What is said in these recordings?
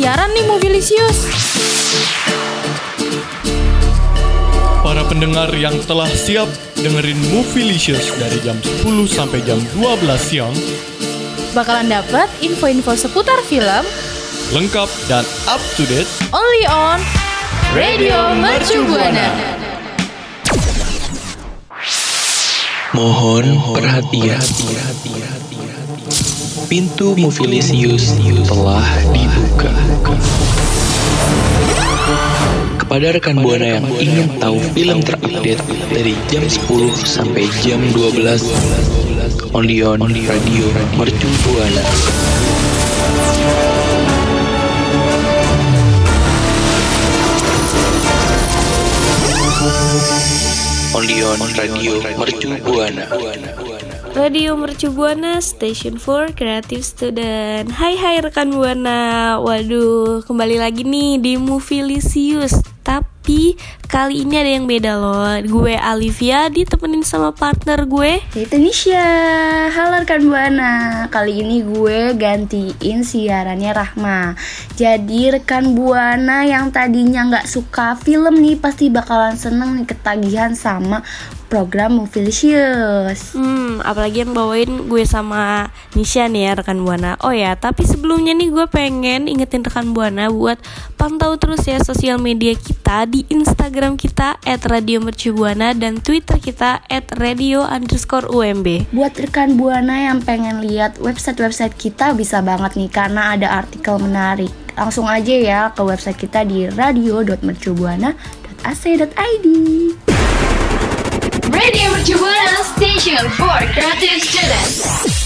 siaran nih Mobilisius. Para pendengar yang telah siap dengerin Movielicious dari jam 10 sampai jam 12 siang, Bakalan dapat info-info seputar film lengkap dan up to date only on Radio Mercu Buana. Mohon perhatian. Pintu Movilisius telah dibuka. Kepada rekan Buana yang ingin tahu film terupdate dari jam 10 sampai jam 12 only on Radio Mercu Buana. Radio Mercu Buana. Radio Mercu Buana Station for Creative Student. Hai hai rekan Buana. Waduh kembali lagi nih di Movielicious Tapi kali ini ada yang beda loh. Gue Alivia ditemenin sama partner gue. Itu Nisha Halo rekan Buana. Kali ini gue gantiin siarannya Rahma. Jadi rekan Buana yang tadinya nggak suka film nih Pasti bakalan seneng nih ketagihan sama program Movielicious Hmm apalagi yang bawain gue sama Nisha nih ya rekan Buana Oh ya tapi sebelumnya nih gue pengen ingetin rekan Buana Buat pantau terus ya sosial media kita Di Instagram kita at Radio Mercubuana Dan Twitter kita at Radio underscore UMB Buat rekan Buana yang pengen lihat website-website kita bisa banget nih karena ada artikel menarik. Langsung aja ya ke website kita di radio.mercubuana.ac.id. Radio Buana Station for Creative Students.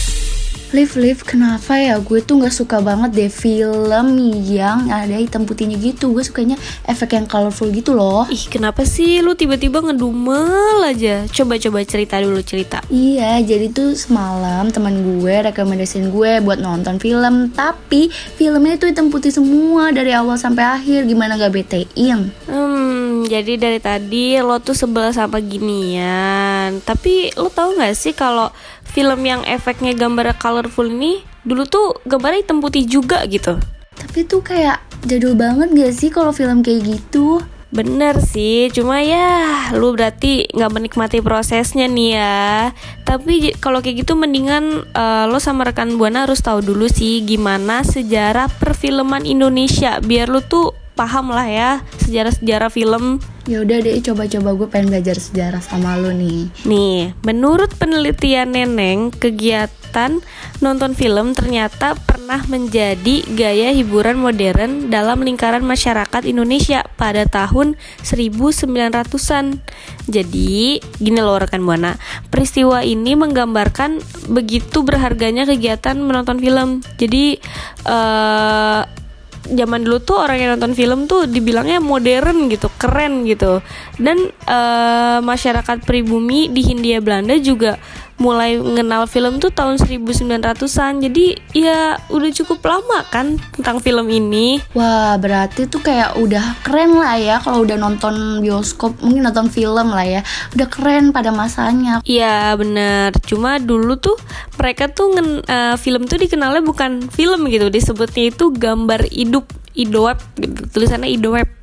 Liv, Liv, kenapa ya gue tuh nggak suka banget deh film yang ada hitam putihnya gitu. Gue sukanya efek yang colorful gitu loh. Ih kenapa sih lu tiba-tiba ngedumel aja Coba-coba cerita dulu cerita Iya, jadi tuh semalam teman gue rekomendasiin gue buat nonton film, tapi filmnya itu hitam putih semua dari awal sampai akhir. Gimana gak betein? Hmm, jadi dari tadi lo tuh sebel sama ginian. Tapi lo tahu nggak sih kalau film yang efeknya gambar colorful ini dulu tuh gambarnya hitam putih juga gitu. Tapi tuh kayak jadul banget gak sih kalau film kayak gitu? Bener sih, cuma ya lu berarti nggak menikmati prosesnya nih ya. Tapi kalau kayak gitu mendingan eh, lo sama rekan buana harus tahu dulu sih gimana sejarah perfilman Indonesia biar lu tuh paham lah ya sejarah-sejarah film. Ya udah deh, coba-coba gue pengen belajar sejarah sama lu nih. Nih, menurut penelitian Neneng, kegiatan nonton film ternyata pernah menjadi gaya hiburan modern dalam lingkaran masyarakat Indonesia pada tahun 1900-an. Jadi, gini loh rekan Buana, peristiwa ini menggambarkan begitu berharganya kegiatan menonton film. Jadi, eh zaman dulu tuh orang yang nonton film tuh dibilangnya modern gitu, keren gitu. Dan eh, masyarakat pribumi di Hindia Belanda juga mulai mengenal film tuh tahun 1900-an. Jadi ya udah cukup lama kan tentang film ini. Wah, berarti tuh kayak udah keren lah ya kalau udah nonton bioskop, mungkin nonton film lah ya. Udah keren pada masanya. Iya bener, cuma dulu tuh mereka tuh ngen- eh, film tuh dikenalnya bukan film gitu, disebutnya itu gambar hidup, idoweb, gitu. tulisannya idoweb.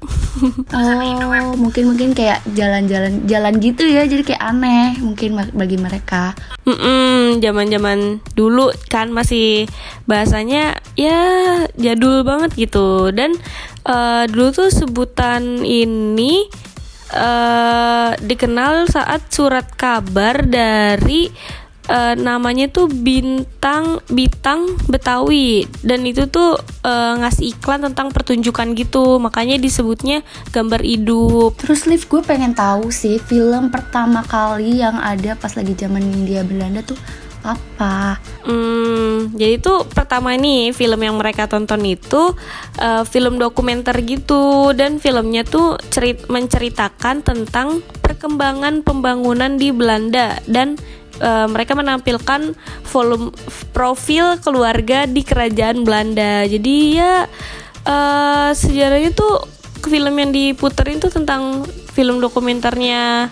Oh, mungkin mungkin kayak jalan-jalan jalan gitu ya, jadi kayak aneh mungkin bagi mereka. Mm zaman-zaman dulu kan masih bahasanya ya jadul banget gitu dan eh, dulu tuh sebutan ini eh dikenal saat surat kabar dari eh, namanya tuh bintang bintang Betawi. Dan itu tuh eh, ngasih iklan tentang pertunjukan gitu. Makanya disebutnya gambar hidup. Terus Liv, gue pengen tahu sih film pertama kali yang ada pas lagi zaman India Belanda tuh apa? Hmm, jadi tuh pertama nih film yang mereka tonton itu eh, film dokumenter gitu. Dan filmnya tuh cerit menceritakan tentang perkembangan pembangunan di Belanda dan eh, mereka menampilkan volume profil keluarga di kerajaan Belanda. Jadi ya eh, sejarahnya tuh film yang diputerin tuh tentang film dokumenternya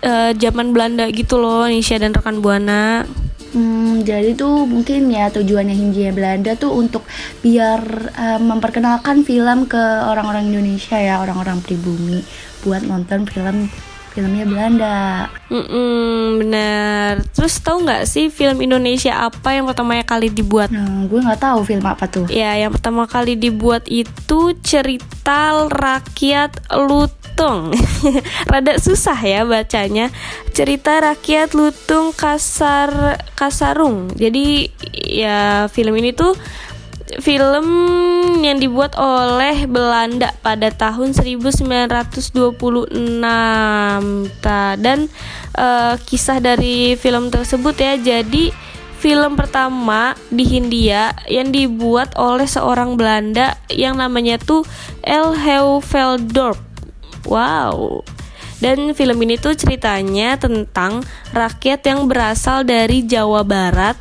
eh, zaman Belanda gitu loh, Nisha dan rekan Buana. Hmm, jadi tuh mungkin ya tujuannya Hindia Belanda tuh untuk biar eh, memperkenalkan film ke orang-orang Indonesia ya, orang-orang pribumi buat nonton film filmnya Belanda. Mm-mm, bener. Terus tahu nggak sih film Indonesia apa yang pertama kali dibuat? Nah, gue nggak tahu film apa tuh. Ya, yang pertama kali dibuat itu cerita rakyat Lutung. Rada susah ya bacanya. Cerita rakyat Lutung Kasar Kasarung. Jadi ya film ini tuh film yang dibuat oleh Belanda pada tahun 1926 Ta- dan eh, kisah dari film tersebut ya. Jadi film pertama di Hindia yang dibuat oleh seorang Belanda yang namanya tuh El Veldorp wow. Dan film ini tuh ceritanya tentang rakyat yang berasal dari Jawa Barat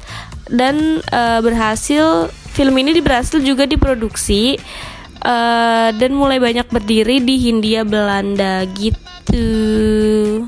dan eh, berhasil film ini berhasil juga diproduksi eh, dan mulai banyak berdiri di Hindia Belanda gitu.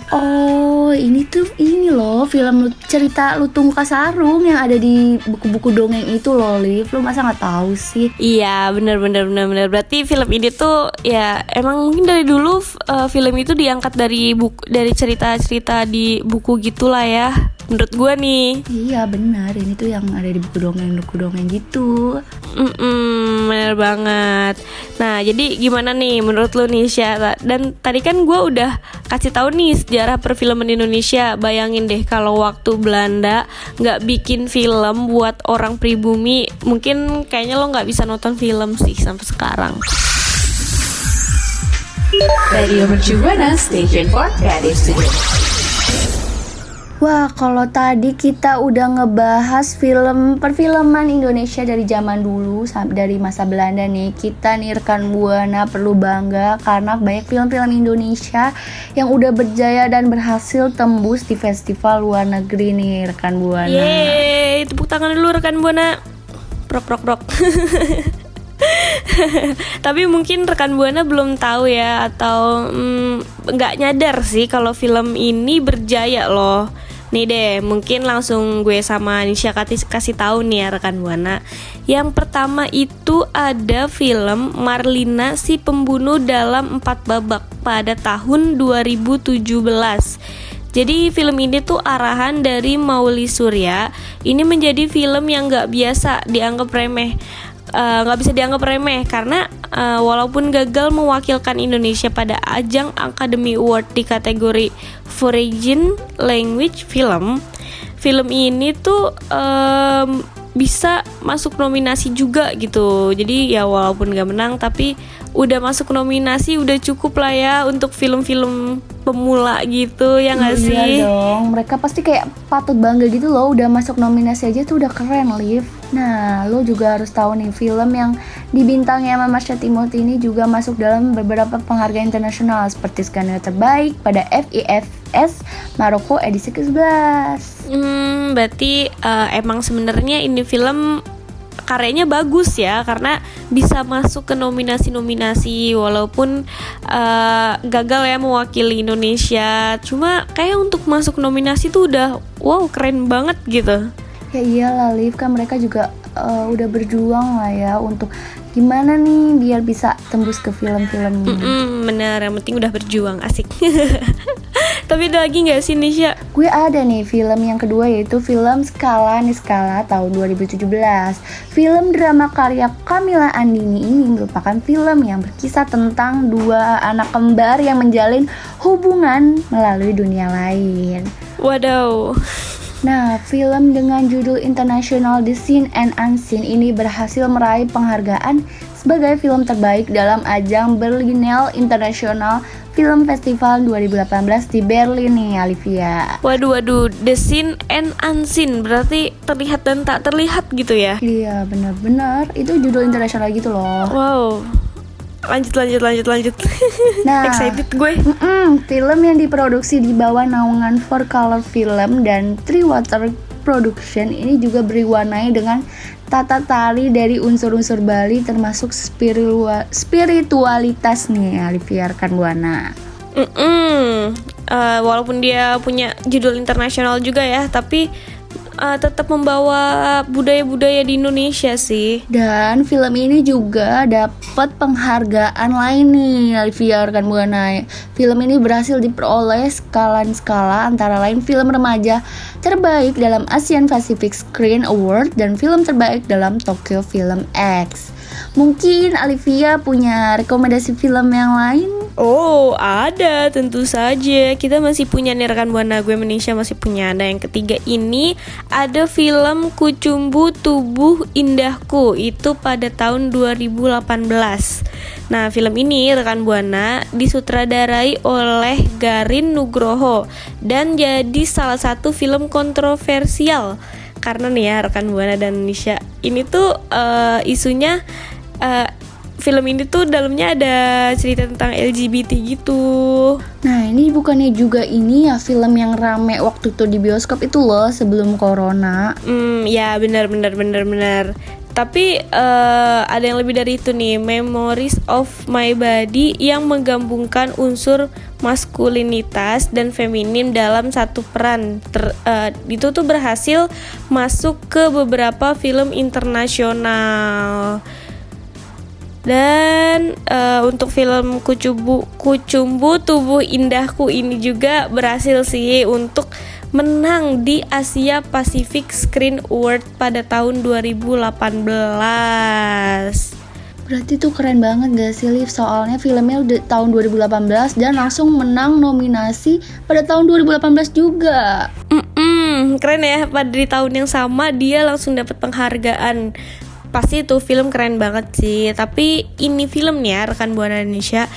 Oh, ini tuh ini loh film cerita Lutung Kasarung yang ada di buku-buku dongeng itu loh, Liv. Lu masa nggak tahu sih? Iya bener bener bener bener berarti film ini tuh ya emang mungkin dari dulu eh, film itu diangkat dari buku dari cerita cerita di buku gitulah ya menurut gua nih Iya benar, ini tuh yang ada di buku dongeng buku dongeng gitu. Mm-mm, bener banget. Nah, jadi gimana nih menurut lu nih Syah? Dan tadi kan gue udah kasih tahu nih sejarah perfilman Indonesia. Bayangin deh kalau waktu Belanda nggak bikin film buat orang pribumi, mungkin kayaknya lo nggak bisa nonton film sih sampai sekarang. Radio Station for Creative Studio. Wah, kalau tadi kita udah ngebahas film perfilman Indonesia dari zaman dulu dari masa Belanda nih. Kita nih rekan Buana perlu bangga karena banyak film-film Indonesia yang udah berjaya dan berhasil tembus di festival luar negeri nih rekan Buana. Yeay, tepuk tangan dulu rekan Buana. Prok prok prok. Tapi mungkin rekan Buana belum tahu ya atau mm, nggak nyadar sih kalau film ini berjaya loh. Nih deh, mungkin langsung gue sama Nisha kasih, kasih tahu nih ya rekan Buana. Yang pertama itu ada film Marlina si pembunuh dalam empat babak pada tahun 2017. Jadi film ini tuh arahan dari Mauli Surya. Ini menjadi film yang nggak biasa dianggap remeh. Eh, nggak bisa dianggap remeh karena eh, walaupun gagal mewakilkan Indonesia pada ajang Academy Award di kategori Foreign Language Film, film ini tuh em, bisa masuk nominasi juga gitu. Jadi ya walaupun gak menang tapi udah masuk nominasi udah cukup lah ya untuk film-film pemula gitu ya nggak Iya sih? dong, mereka pasti kayak patut bangga gitu loh. Udah masuk nominasi aja tuh udah keren, Liv. Nah, lo juga harus tahu nih Film yang dibintangi sama Marsha Timothy ini juga masuk dalam beberapa penghargaan internasional Seperti skenario terbaik pada FIFS Maroko edisi ke-11 Hmm, berarti eh, emang sebenarnya ini film karyanya bagus ya karena bisa masuk ke nominasi-nominasi walaupun eh, gagal ya mewakili Indonesia. Cuma kayak untuk masuk nominasi tuh udah wow keren banget gitu. Ya iyalah Liv, kan mereka juga eh, udah berjuang lah ya Untuk gimana nih biar bisa tembus ke film-film ini Mm-mm, bener, yang penting udah berjuang asik. Tapi ada lagi nggak sih Nisha? Gue ada nih film yang kedua yaitu film Skala Niskala tahun 2017 Film drama karya Kamila Andini ini merupakan film yang berkisah tentang dua anak kembar yang menjalin hubungan melalui dunia lain Waduh. Nah, film dengan judul internasional The Seen and Unseen ini berhasil meraih penghargaan sebagai film terbaik dalam ajang Berlinale International Film Festival 2018 di Berlin nih, Olivia. Waduh, waduh, the scene and unseen berarti terlihat dan tak terlihat gitu ya? Iya, benar-benar itu judul internasional gitu loh. Wow. Lanjut, lanjut, lanjut, lanjut. Nah. Excited gue. Mm-mm, film yang diproduksi di bawah naungan Four Color Film dan Three Water Production ini juga berwarnai dengan tata tari dari unsur-unsur Bali termasuk spiritual, spiritualitas nih Alivia Rekan Buana. Mm-mm. Eh, walaupun dia punya judul internasional juga ya, tapi uh, tetap membawa budaya-budaya di Indonesia sih. Dan film ini juga dapat penghargaan lain nih Alvia rekan Buana. Film ini berhasil diperoleh skala-skala antara lain film remaja terbaik dalam Asian Pacific Screen Award dan film terbaik dalam Tokyo Film X. Mungkin Alivia punya rekomendasi film yang lain? Oh, ada tentu saja. Kita masih punya nih rekan Buana gue Indonesia masih punya. Ada yang ketiga ini ada film Kucumbu Tubuh Indahku itu pada tahun 2018. Nah, film ini rekan Buana disutradarai oleh Garin Nugroho dan jadi salah satu film kontroversial karena nih ya rekan Buana dan Indonesia ini tuh uh, isunya uh, film ini tuh dalamnya ada cerita tentang LGBT gitu. Nah ini bukannya juga ini ya film yang rame waktu itu di bioskop itu loh sebelum corona. Hmm ya benar benar benar benar. Tapi uh, ada yang lebih dari itu nih, Memories of My Body yang menggabungkan unsur maskulinitas dan feminin dalam satu peran. Ter, uh, itu tuh berhasil masuk ke beberapa film internasional. Dan uh, untuk film Kucumbu Kucumbu Tubuh Indahku ini juga berhasil sih untuk menang di Asia Pacific Screen Award pada tahun 2018. Berarti tuh keren banget gak sih Liv? Soalnya filmnya udah tahun 2018 dan langsung menang nominasi pada tahun 2018 juga. Mm -mm, keren ya, pada di tahun yang sama dia langsung dapat penghargaan pasti itu film keren banget sih. Tapi ini filmnya rekan buana Indonesia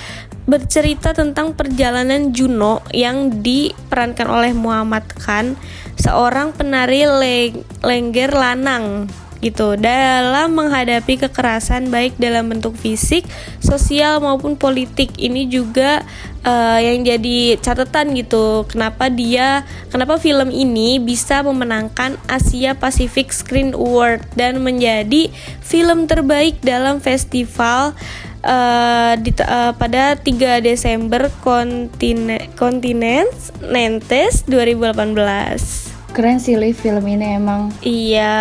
bercerita tentang perjalanan Juno yang diperankan oleh Muhammad Khan seorang penari leng lengger lanang gitu dalam menghadapi kekerasan baik dalam bentuk fisik, sosial maupun politik. Ini juga uh, yang jadi catatan gitu. Kenapa dia kenapa film ini bisa memenangkan Asia Pacific Screen Award dan menjadi film terbaik dalam festival uh, di, uh, pada 3 Desember kontinen Kontinens Nentes 2018 keren sih Liv film ini emang. Iya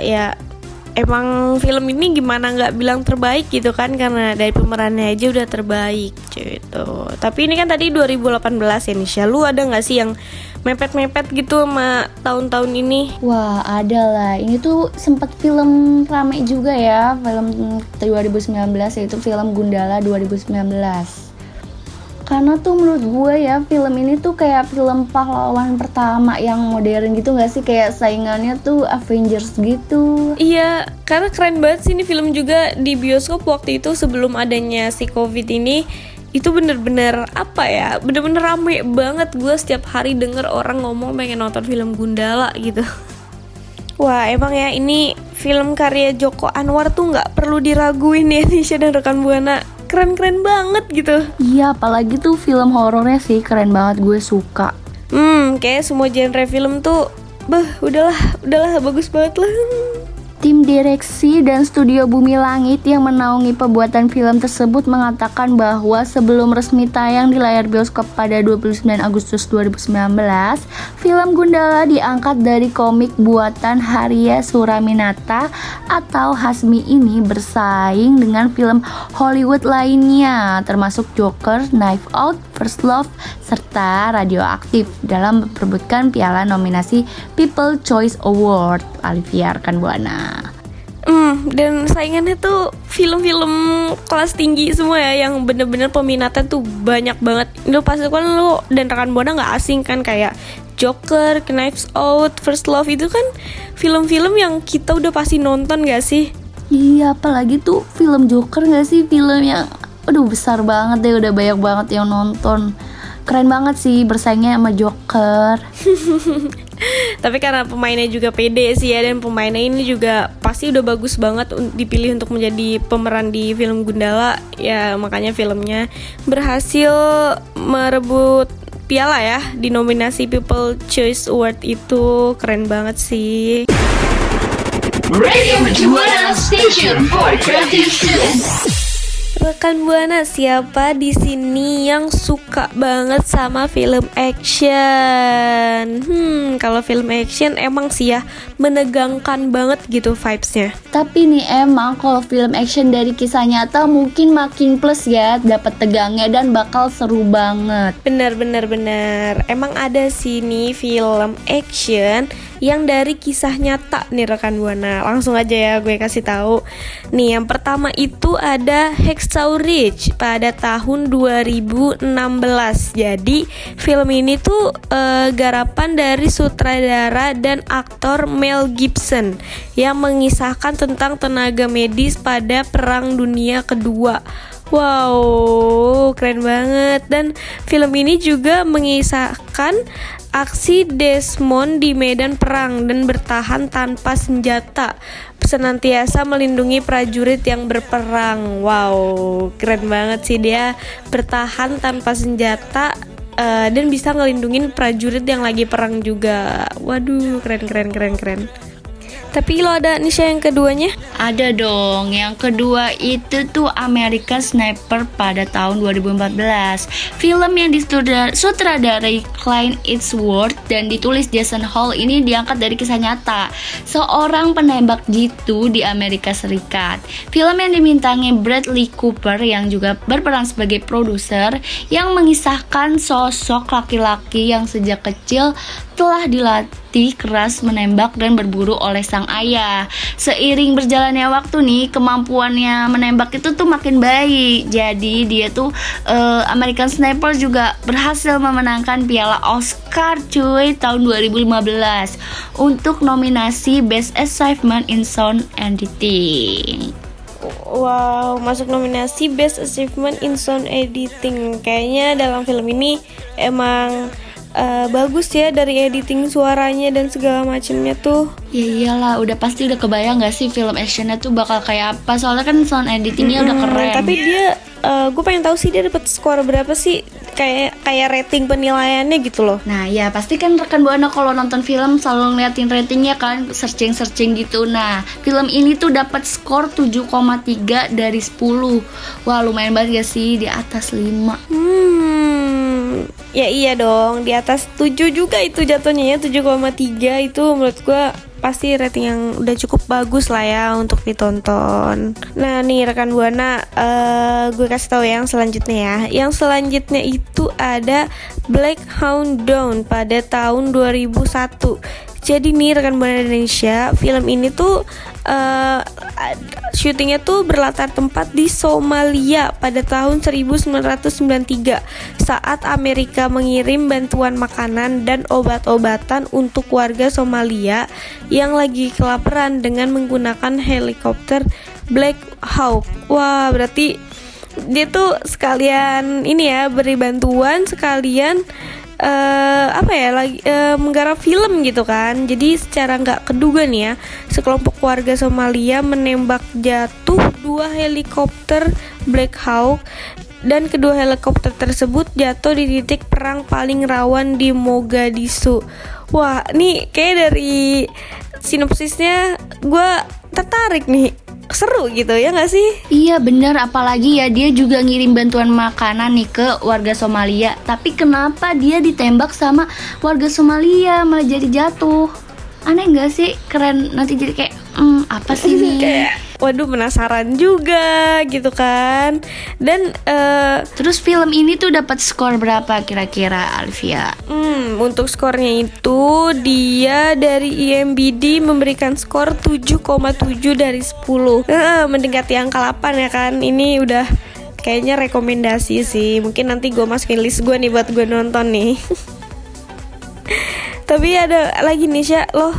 ya. Emang film ini gimana nggak bilang terbaik gitu kan karena dari pemerannya aja udah terbaik gitu. Tapi ini kan tadi 2018 ya Nisha. Lu ada nggak sih yang mepet-mepet gitu sama tahun-tahun ini? Wah ada lah. Ini tuh sempat film rame juga ya. Film 2019 yaitu film Gundala 2019 karena tuh menurut gue ya film ini tuh kayak film pahlawan pertama yang modern gitu gak sih? Kayak saingannya tuh Avengers gitu. Iya karena keren banget sih ini film juga di bioskop waktu itu sebelum adanya si covid ini. Itu bener-bener apa ya bener-bener rame banget. Gue setiap hari denger orang ngomong pengen nonton film Gundala gitu. Wah emang ya ini film karya Joko Anwar tuh nggak perlu diraguin ya Nisha dan rekan Buana keren-keren banget gitu. Iya, apalagi tuh film horornya sih keren banget gue suka. Hmm, kayak semua genre film tuh, beh, udahlah, udahlah bagus banget lah. Tim direksi dan studio Bumi Langit yang menaungi pembuatan film tersebut mengatakan bahwa sebelum resmi tayang di layar bioskop pada 29 Agustus 2019, film Gundala diangkat dari komik buatan Haria Suraminata atau Hasmi ini bersaing dengan film Hollywood lainnya termasuk Joker, Knife Out, First Love, serta Radioaktif dalam memperebutkan piala nominasi People Choice Award. Alivia Rekan Buana. Hmm, dan saingannya tuh film-film kelas tinggi semua ya yang bener-bener peminatnya tuh banyak banget. Lu pasti kan lu dan rekan Buana nggak asing kan kayak Joker, Knives Out, First Love itu kan film-film yang kita udah pasti nonton gak sih? Iya, apalagi tuh film Joker gak sih film yang aduh besar banget deh udah banyak banget yang nonton. Keren banget sih bersaingnya sama Joker. tapi karena pemainnya juga pede sih ya dan pemainnya ini juga pasti udah bagus banget dipilih untuk menjadi pemeran di film Gundala. Ya makanya filmnya berhasil merebut piala ya di nominasi People Choice Award itu. Keren banget sih. Radio Station for Creative Rekan Buana, siapa di sini yang suka banget sama film action? Hmm, kalau film action emang sih ya menegangkan banget gitu vibesnya. Tapi nih emang kalau film action dari kisah nyata mungkin makin plus ya dapat tegangnya dan bakal seru banget. Bener bener bener. Emang ada sih nih film action yang dari kisah nyata nih rekan buana. Langsung aja ya gue kasih tahu. Nih yang pertama itu ada Hacksaw Ridge pada tahun 2016. Jadi film ini tuh eh, garapan dari sutradara dan aktor Mel Gibson yang mengisahkan tentang tenaga medis pada Perang Dunia Kedua. Wow, keren banget. Dan film ini juga mengisahkan aksi Desmond di medan perang dan bertahan tanpa senjata, senantiasa melindungi prajurit yang berperang. Wow, keren banget sih dia bertahan tanpa senjata eh, dan bisa ngelindungin prajurit yang lagi perang juga. Waduh, keren keren keren keren. Tapi lo ada Nisha yang keduanya? Ada dong, yang kedua itu tuh American Sniper pada tahun 2014 Film yang disutradarai Clint Eastwood dan ditulis Jason Hall ini diangkat dari kisah nyata. Seorang penembak jitu di Amerika Serikat. Film yang dimintangi Bradley Cooper yang juga berperan sebagai produser Yang mengisahkan sosok laki-laki yang sejak kecil telah dilatih keras menembak dan berburu oleh sang ayah. Seiring berjalannya waktu nih, kemampuannya menembak itu tuh makin baik. Jadi dia tuh eh, American Sniper juga berhasil memenangkan piala Oscar cuy tahun 2015 untuk nominasi Best Achievement in Sound Editing. Wow, masuk nominasi Best Achievement in Sound Editing. Kayaknya dalam film ini emang eh, bagus ya dari editing suaranya dan segala macamnya tuh. Ya iyalah, udah pasti udah kebayang gak sih film actionnya tuh bakal kayak apa? Soalnya kan sound editingnya udah Hmm, keren. Tapi dia, gue pengen tahu sih dia dapat skor berapa sih? Kayak kayak rating penilaiannya gitu loh. Nah ya pasti kan rekan buana kalau nonton film selalu ngeliatin ratingnya kan searching searching gitu. Nah film ini tuh dapat skor 7,3 dari 10 Wah lumayan banget ya sih di atas 5 Hmm, ya iya dong di atas 7 juga itu jatuhnya ya 7,3 itu menurut gua pasti rating yang udah cukup bagus lah ya untuk ditonton. Nah nih rekan buana, eh gue kasih tahu yang selanjutnya ya. Yang selanjutnya itu ada Black Hound Down pada tahun 2001. Jadi nih rekan buana Indonesia, film ini tuh eh syutingnya tuh berlatar tempat di Somalia pada tahun 1993 saat Amerika mengirim bantuan makanan dan obat-obatan untuk warga Somalia yang lagi kelaparan dengan menggunakan helikopter Black Hawk. Wah, berarti dia tuh sekalian ini ya beri bantuan sekalian eh apa ya lagi eh, menggarap film gitu kan. Jadi secara nggak keduga nih ya sekelompok warga Somalia menembak jatuh dua helikopter Black Hawk. Dan kedua helikopter tersebut jatuh di titik perang paling rawan di Mogadishu. Wah nih kayak dari sinopsisnya gue tertarik nih seru gitu ya nggak sih? Iya bener. Apalagi ya dia juga ngirim bantuan makanan nih ke warga Somalia. Tapi kenapa dia ditembak sama warga Somalia? Malah jadi jatuh Aneh gak sih? Keren nanti jadi kayak hmm, apa sih nih? kayak waduh penasaran juga gitu kan dan eh Terus film ini tuh dapat skor berapa kira-kira Alvia? hmm, untuk skornya itu dia dari IMBD memberikan skor 7,7 dari 10 Eh, mendekati angka 8 ya kan ini udah kayaknya rekomendasi sih mungkin nanti gue masukin list gue nih buat gue nonton nih tapi ada lagi nih Sya. Lo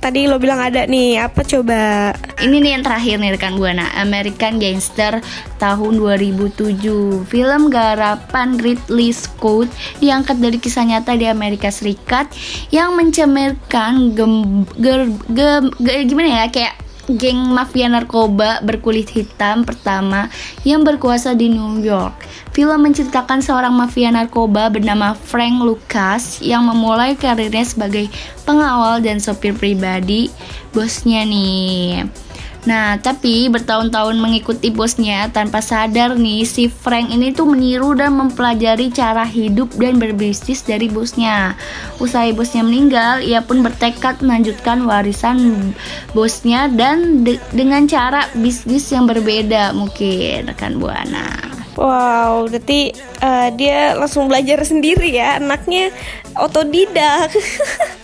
tadi lo bilang ada nih. Apa coba? Ini nih yang terakhir nih rekan Buana. American Gangster tahun 2007 Film garapan Ridley Scott Diangkat dari kisah nyata di Amerika Serikat Yang mencemarkan gem, ger- gem- ge- Gimana ya? Kayak geng mafia narkoba berkulit hitam pertama yang berkuasa di New York. Film menceritakan seorang mafia narkoba bernama Frank Lucas yang memulai karirnya sebagai pengawal dan sopir pribadi bosnya nih. Nah, tapi bertahun-tahun mengikuti bosnya tanpa sadar nih si Frank ini tuh meniru dan mempelajari cara hidup dan berbisnis dari bosnya. Usai bosnya meninggal, ia pun bertekad melanjutkan warisan bosnya dan de- dengan cara bisnis yang berbeda mungkin rekan Buana. Wow, berarti eh, dia langsung belajar sendiri ya, anaknya otodidak.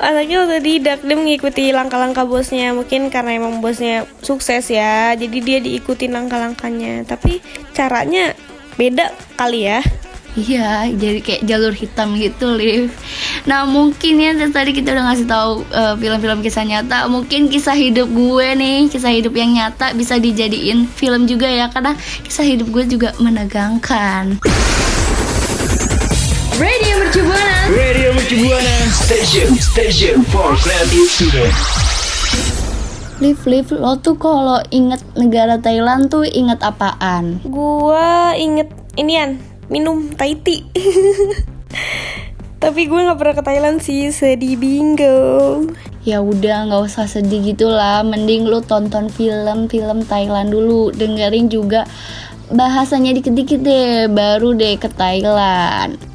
anaknya otodidak dia mengikuti langkah-langkah bosnya mungkin karena emang bosnya sukses ya jadi dia diikuti langkah-langkahnya tapi caranya beda kali ya Iya, jadi kayak jalur hitam gitu, Liv. Nah, mungkin ya tadi kita udah ngasih tahu eh, film-film kisah nyata. Mungkin kisah hidup gue nih, kisah hidup yang nyata bisa dijadiin film juga ya, karena kisah hidup gue juga menegangkan. Radio Mercu Buana. Radio Mercu Buana Station Station for Creative Student Liv, Liv, lo tuh kalau inget negara Thailand tuh inget apaan? gua inget inian minum Thai tea tapi gue nggak pernah ke Thailand sih sedih bingo Ya udah nggak usah sedih gitulah, mending lu tonton film-film Thailand dulu, dengerin juga bahasanya dikit-dikit deh, baru deh ke Thailand.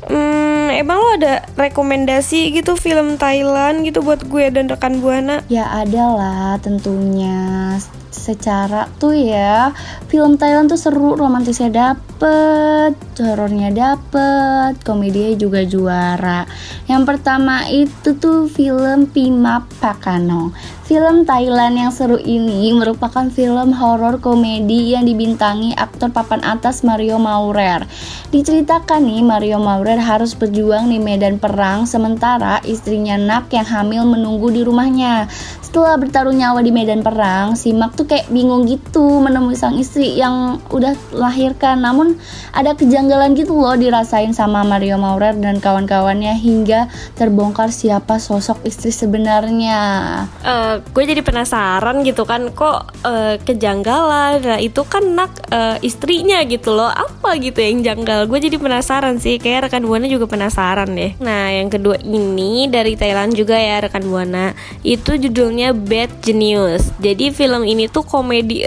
Emang lo ada rekomendasi gitu film Thailand gitu buat gue dan rekan Buana? Ya ada lah tentunya. Secara tuh ya Film Thailand tuh seru Romantisnya dapet Horornya dapet Komedinya juga juara. Yang pertama itu tuh film Pima Pakano Film Thailand yang seru ini merupakan film horor komedi yang dibintangi aktor papan atas Mario Maurer. Diceritakan nih Mario Maurer harus berjuang di medan perang sementara istrinya Nak yang hamil menunggu di rumahnya. Setelah bertaruh nyawa di medan perang, si Mak tuh kayak bingung gitu menemui sang istri yang udah lahirkan. Namun ada kejanggalan gitu loh dirasain sama Mario Maurer dan kawan-kawannya hingga terbongkar siapa sosok istri sebenarnya. Gue jadi penasaran gitu kan kok eh, kejanggalan? Nah itu kan nak eh, istrinya gitu loh. Apa gitu yang janggal? Gue jadi penasaran sih. Kayak rekan buana juga penasaran deh. Nah yang kedua ini dari Thailand juga ya rekan buana. Itu judulnya Bad Genius. Jadi film ini tuh komedi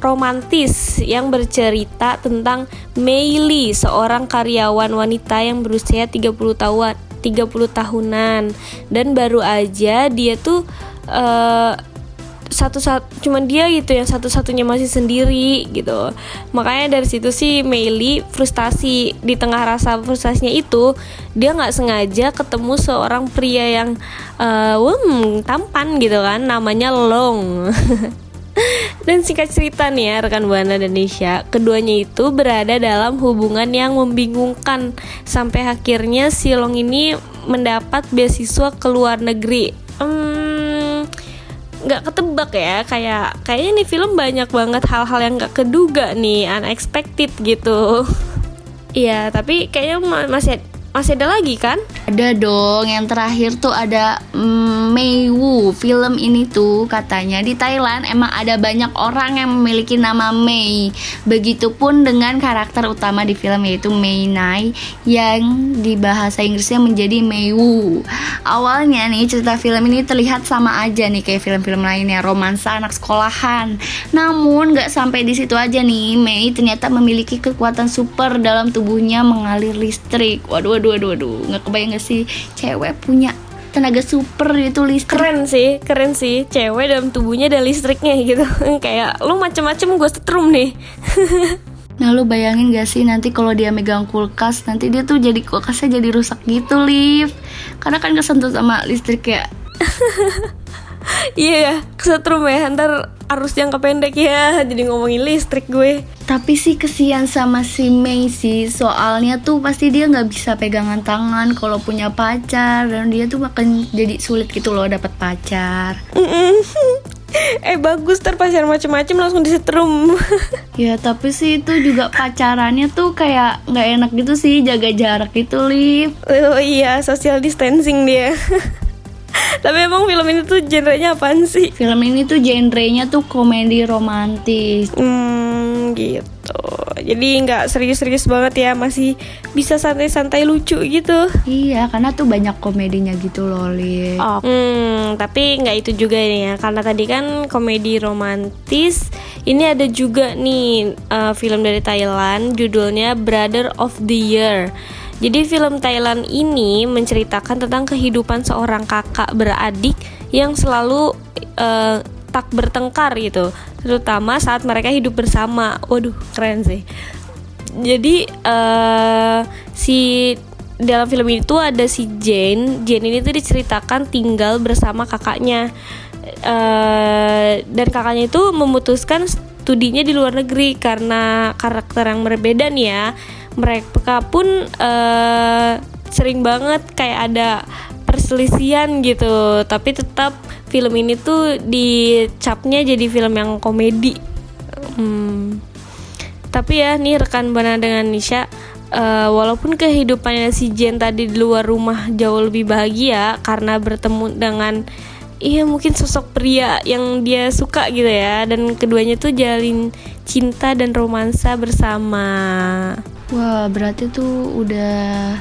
romantis yang bercerita tentang Mei Lee seorang karyawan wanita yang berusia 30 tahun 30 tahunan. Dan baru aja dia tuh eh satu satu cuman dia gitu yang satu-satunya masih sendiri gitu. Makanya dari situ sih Meili frustasi di tengah rasa frustasinya itu dia nggak sengaja ketemu seorang pria yang eh wem, tampan gitu kan namanya Long. Dan singkat cerita nih ya rekan Buana Indonesia Keduanya itu berada dalam hubungan yang membingungkan. Sampai akhirnya si Long ini mendapat beasiswa ke luar negeri. Hmm, nggak ketebak ya. Kayak kayaknya nih film banyak banget hal-hal yang nggak keduga nih unexpected gitu. Iya tapi kayaknya ma- masih masih ada lagi kan? Ada dong, yang terakhir tuh ada mm, Mei Wu. Film ini tuh katanya di Thailand emang ada banyak orang yang memiliki nama Mei. Begitupun dengan karakter utama di film yaitu Mei Nai yang di bahasa Inggrisnya menjadi Mei Wu. Awalnya nih cerita film ini terlihat sama aja nih kayak film-film lainnya, romansa anak sekolahan. Namun nggak sampai di situ aja nih, Mei ternyata memiliki kekuatan super dalam tubuhnya mengalir listrik. Waduh, waduh, waduh, waduh, nggak kebayang gak sih cewek punya tenaga super itu listrik. keren sih keren sih. Cewek dalam tubuhnya ada listriknya gitu. Kayak lu macem-macem gue setrum nih. Nah lu bayangin gak sih nanti kalau dia megang kulkas nanti dia tuh jadi kulkasnya jadi rusak gitu Liv. Karena kan kesentuh sama listrik ya. Iya ya kesetrum ya. Ntar arus jangka pendek ya. Jadi ngomongin listrik gue. Tapi sih kesian sama si Mei sih. Soalnya tuh pasti dia nggak bisa pegangan tangan kalau punya pacar. Dan dia tuh akan jadi sulit gitu loh dapat pacar. Eh bagus ntar pacar macem-macem langsung disetrum. Ya tapi sih itu juga pacarannya tuh kayak nggak enak gitu sih. Jaga jarak gitu Liv oh iya social distancing dia tapi emang film ini tuh genrenya apaan sih Film ini tuh genrenya tuh komedi romantis Hmm gitu Jadi nggak serius-serius banget ya, masih bisa santai-santai lucu gitu. Iya, karena tuh banyak komedinya gitu loh, Li. Oh, hmm, tapi nggak itu juga nih ya, karena tadi kan komedi romantis. Ini ada juga nih uh, film dari Thailand, judulnya Brother of the Year. Jadi film Thailand ini menceritakan tentang kehidupan seorang kakak beradik yang selalu uh, tak bertengkar gitu, terutama saat mereka hidup bersama. Waduh, keren sih. Jadi uh, si dalam film itu ada si Jane. Jane ini tuh diceritakan tinggal bersama kakaknya. Uh, dan kakaknya itu memutuskan studinya di luar negeri karena karakter yang berbeda nih ya. Mereka pun uh, sering banget kayak ada perselisihan gitu, tapi tetap film ini tuh dicapnya jadi film yang komedi. Hmm. Tapi ya nih rekan Bana dengan Nisha uh, walaupun kehidupannya si Jen tadi di luar rumah jauh lebih bahagia karena bertemu dengan iya mungkin sosok pria yang dia suka gitu ya dan keduanya tuh jalin cinta dan romansa bersama. Wah, berarti tuh udah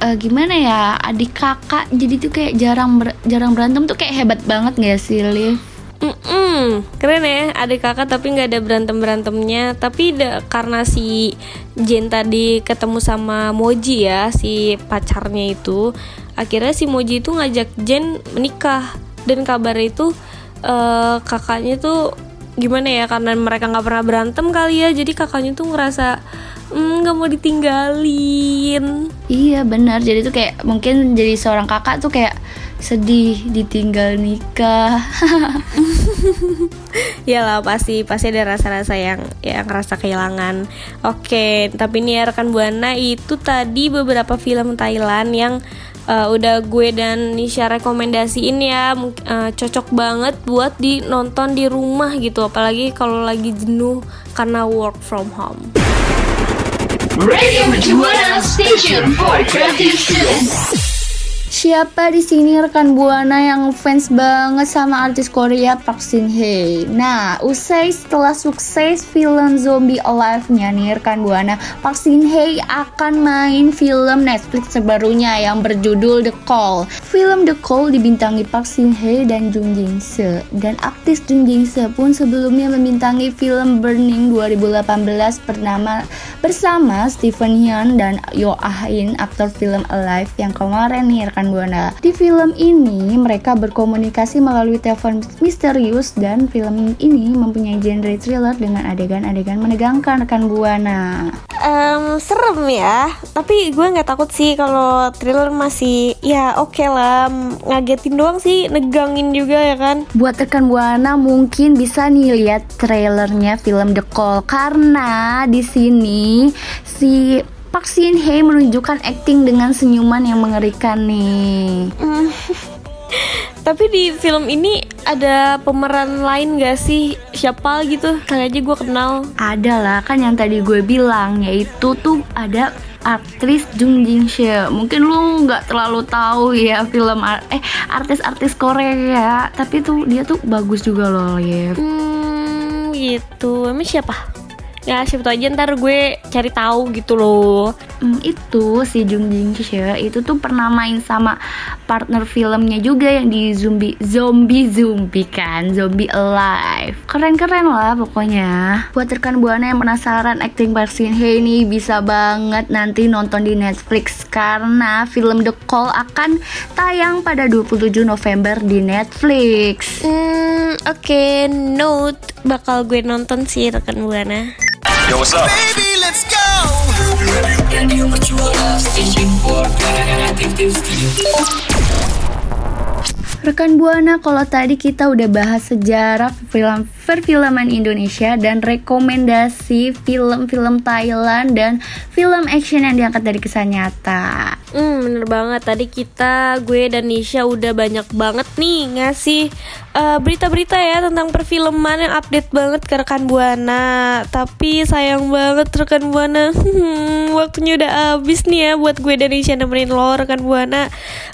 uh, gimana ya adik kakak jadi tuh kayak jarang ber jarang berantem tuh kayak hebat banget gak sih Liv? Mm -mm, keren ya adik kakak tapi nggak ada berantem berantemnya tapi da, karena si Jen tadi ketemu sama Moji ya si pacarnya itu akhirnya si Moji itu ngajak Jen menikah dan kabar itu uh, kakaknya tuh gimana ya karena mereka nggak pernah berantem kali ya jadi kakaknya tuh ngerasa nggak mm, mau ditinggalin. Iya benar. Jadi tuh kayak mungkin jadi seorang kakak tuh kayak sedih ditinggal nikah. Iyalah pasti pasti ada rasa-rasa yang yang rasa kehilangan. Oke, tapi ini ya rekan buana itu tadi beberapa film Thailand yang uh, udah gue dan Nisha rekomendasiin ya uh, cocok banget buat dinonton di rumah gitu apalagi kalau lagi jenuh karena work from home. Radio Station for. Siapa di sini rekan Buana yang fans banget sama artis Korea Park Shin Hye? Nah, usai setelah sukses film Zombie Alive-nya nih rekan Buana, Park Shin Hye akan main film Netflix terbarunya yang berjudul The Call. Film The Call dibintangi Park Shin Hye dan Jung Jin Se. Dan aktis Jung Jin Se pun sebelumnya membintangi film Burning 2018 bernama bersama Stephen Hyun dan Yo Ah In aktor film Alive yang kemarin nih rekan Buana. Di film ini mereka berkomunikasi melalui telepon misterius dan film ini mempunyai genre thriller dengan adegan-adegan menegangkan rekan Buana. Um, serem ya, tapi gue nggak takut sih kalau thriller masih ya oke okay lah ngagetin doang sih, negangin juga ya kan. Buat rekan Buana mungkin bisa nih lihat trailernya film The Call karena di sini si Park Shin Hye menunjukkan akting dengan senyuman yang mengerikan nih. Mm. Tapi di film ini ada pemeran lain gak sih? Siapa gitu? Kali aja gue kenal. Ada lah, kan yang tadi gue bilang yaitu tuh ada aktris Jung Jin Se. Mungkin lu nggak terlalu tahu ya film ar eh artis-artis Korea, tapi tuh dia tuh bagus juga loh, ya. Hmm, gitu. Emang siapa? Ya siapa tahu aja ntar gue cari tahu gitu loh. Hmm, itu si Jung Jin Choi itu tuh pernah main sama partner filmnya juga yang di zombie zombie zombie kan zombie alive. Keren keren lah pokoknya. Buat rekan buana yang penasaran acting Park Shin Hye ini bisa banget nanti nonton di Netflix karena film The Call akan tayang pada 27 November di Netflix. Hmm oke okay, note. Bakal gue nonton sih rekan buana Yo, what's up? Baby, let's go! Rekan Buana, kalau tadi kita udah bahas sejarah film perfilman Indonesia dan rekomendasi film-film Thailand dan film action yang diangkat dari kisah nyata. Hmm, bener banget. Tadi kita, gue dan Nisha udah banyak banget nih ngasih eh, berita-berita ya tentang perfilman yang update banget ke rekan Buana. Tapi sayang banget rekan Buana, hmm, waktunya udah habis nih ya buat gue dan Nisha nemenin lo rekan Buana.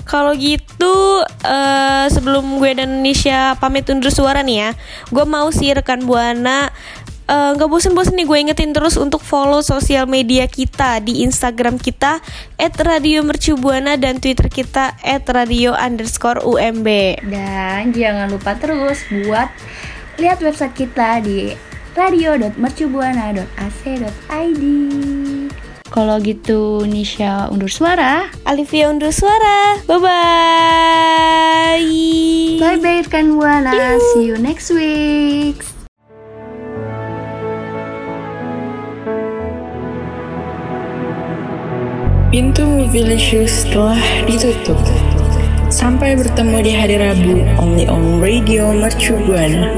Kalau gitu, uh, sebelum gue dan Nisha pamit undur suara nih ya, gue mau sih rekan buana eh, nggak bosen-bosen nih gue ingetin terus untuk follow sosial media kita di Instagram kita @radiomercubuana dan Twitter kita @radio underscore UMB. Dan jangan lupa terus buat lihat website kita di radio.mercubuana.ac.id. Kalau gitu Nisha undur suara. Alivia undur suara. Bye bye. Bye bye rekan Buana. See you next week. Pintu Movilicious telah ditutup. Sampai bertemu di hari Rabu, only on Radio Mercu Buana.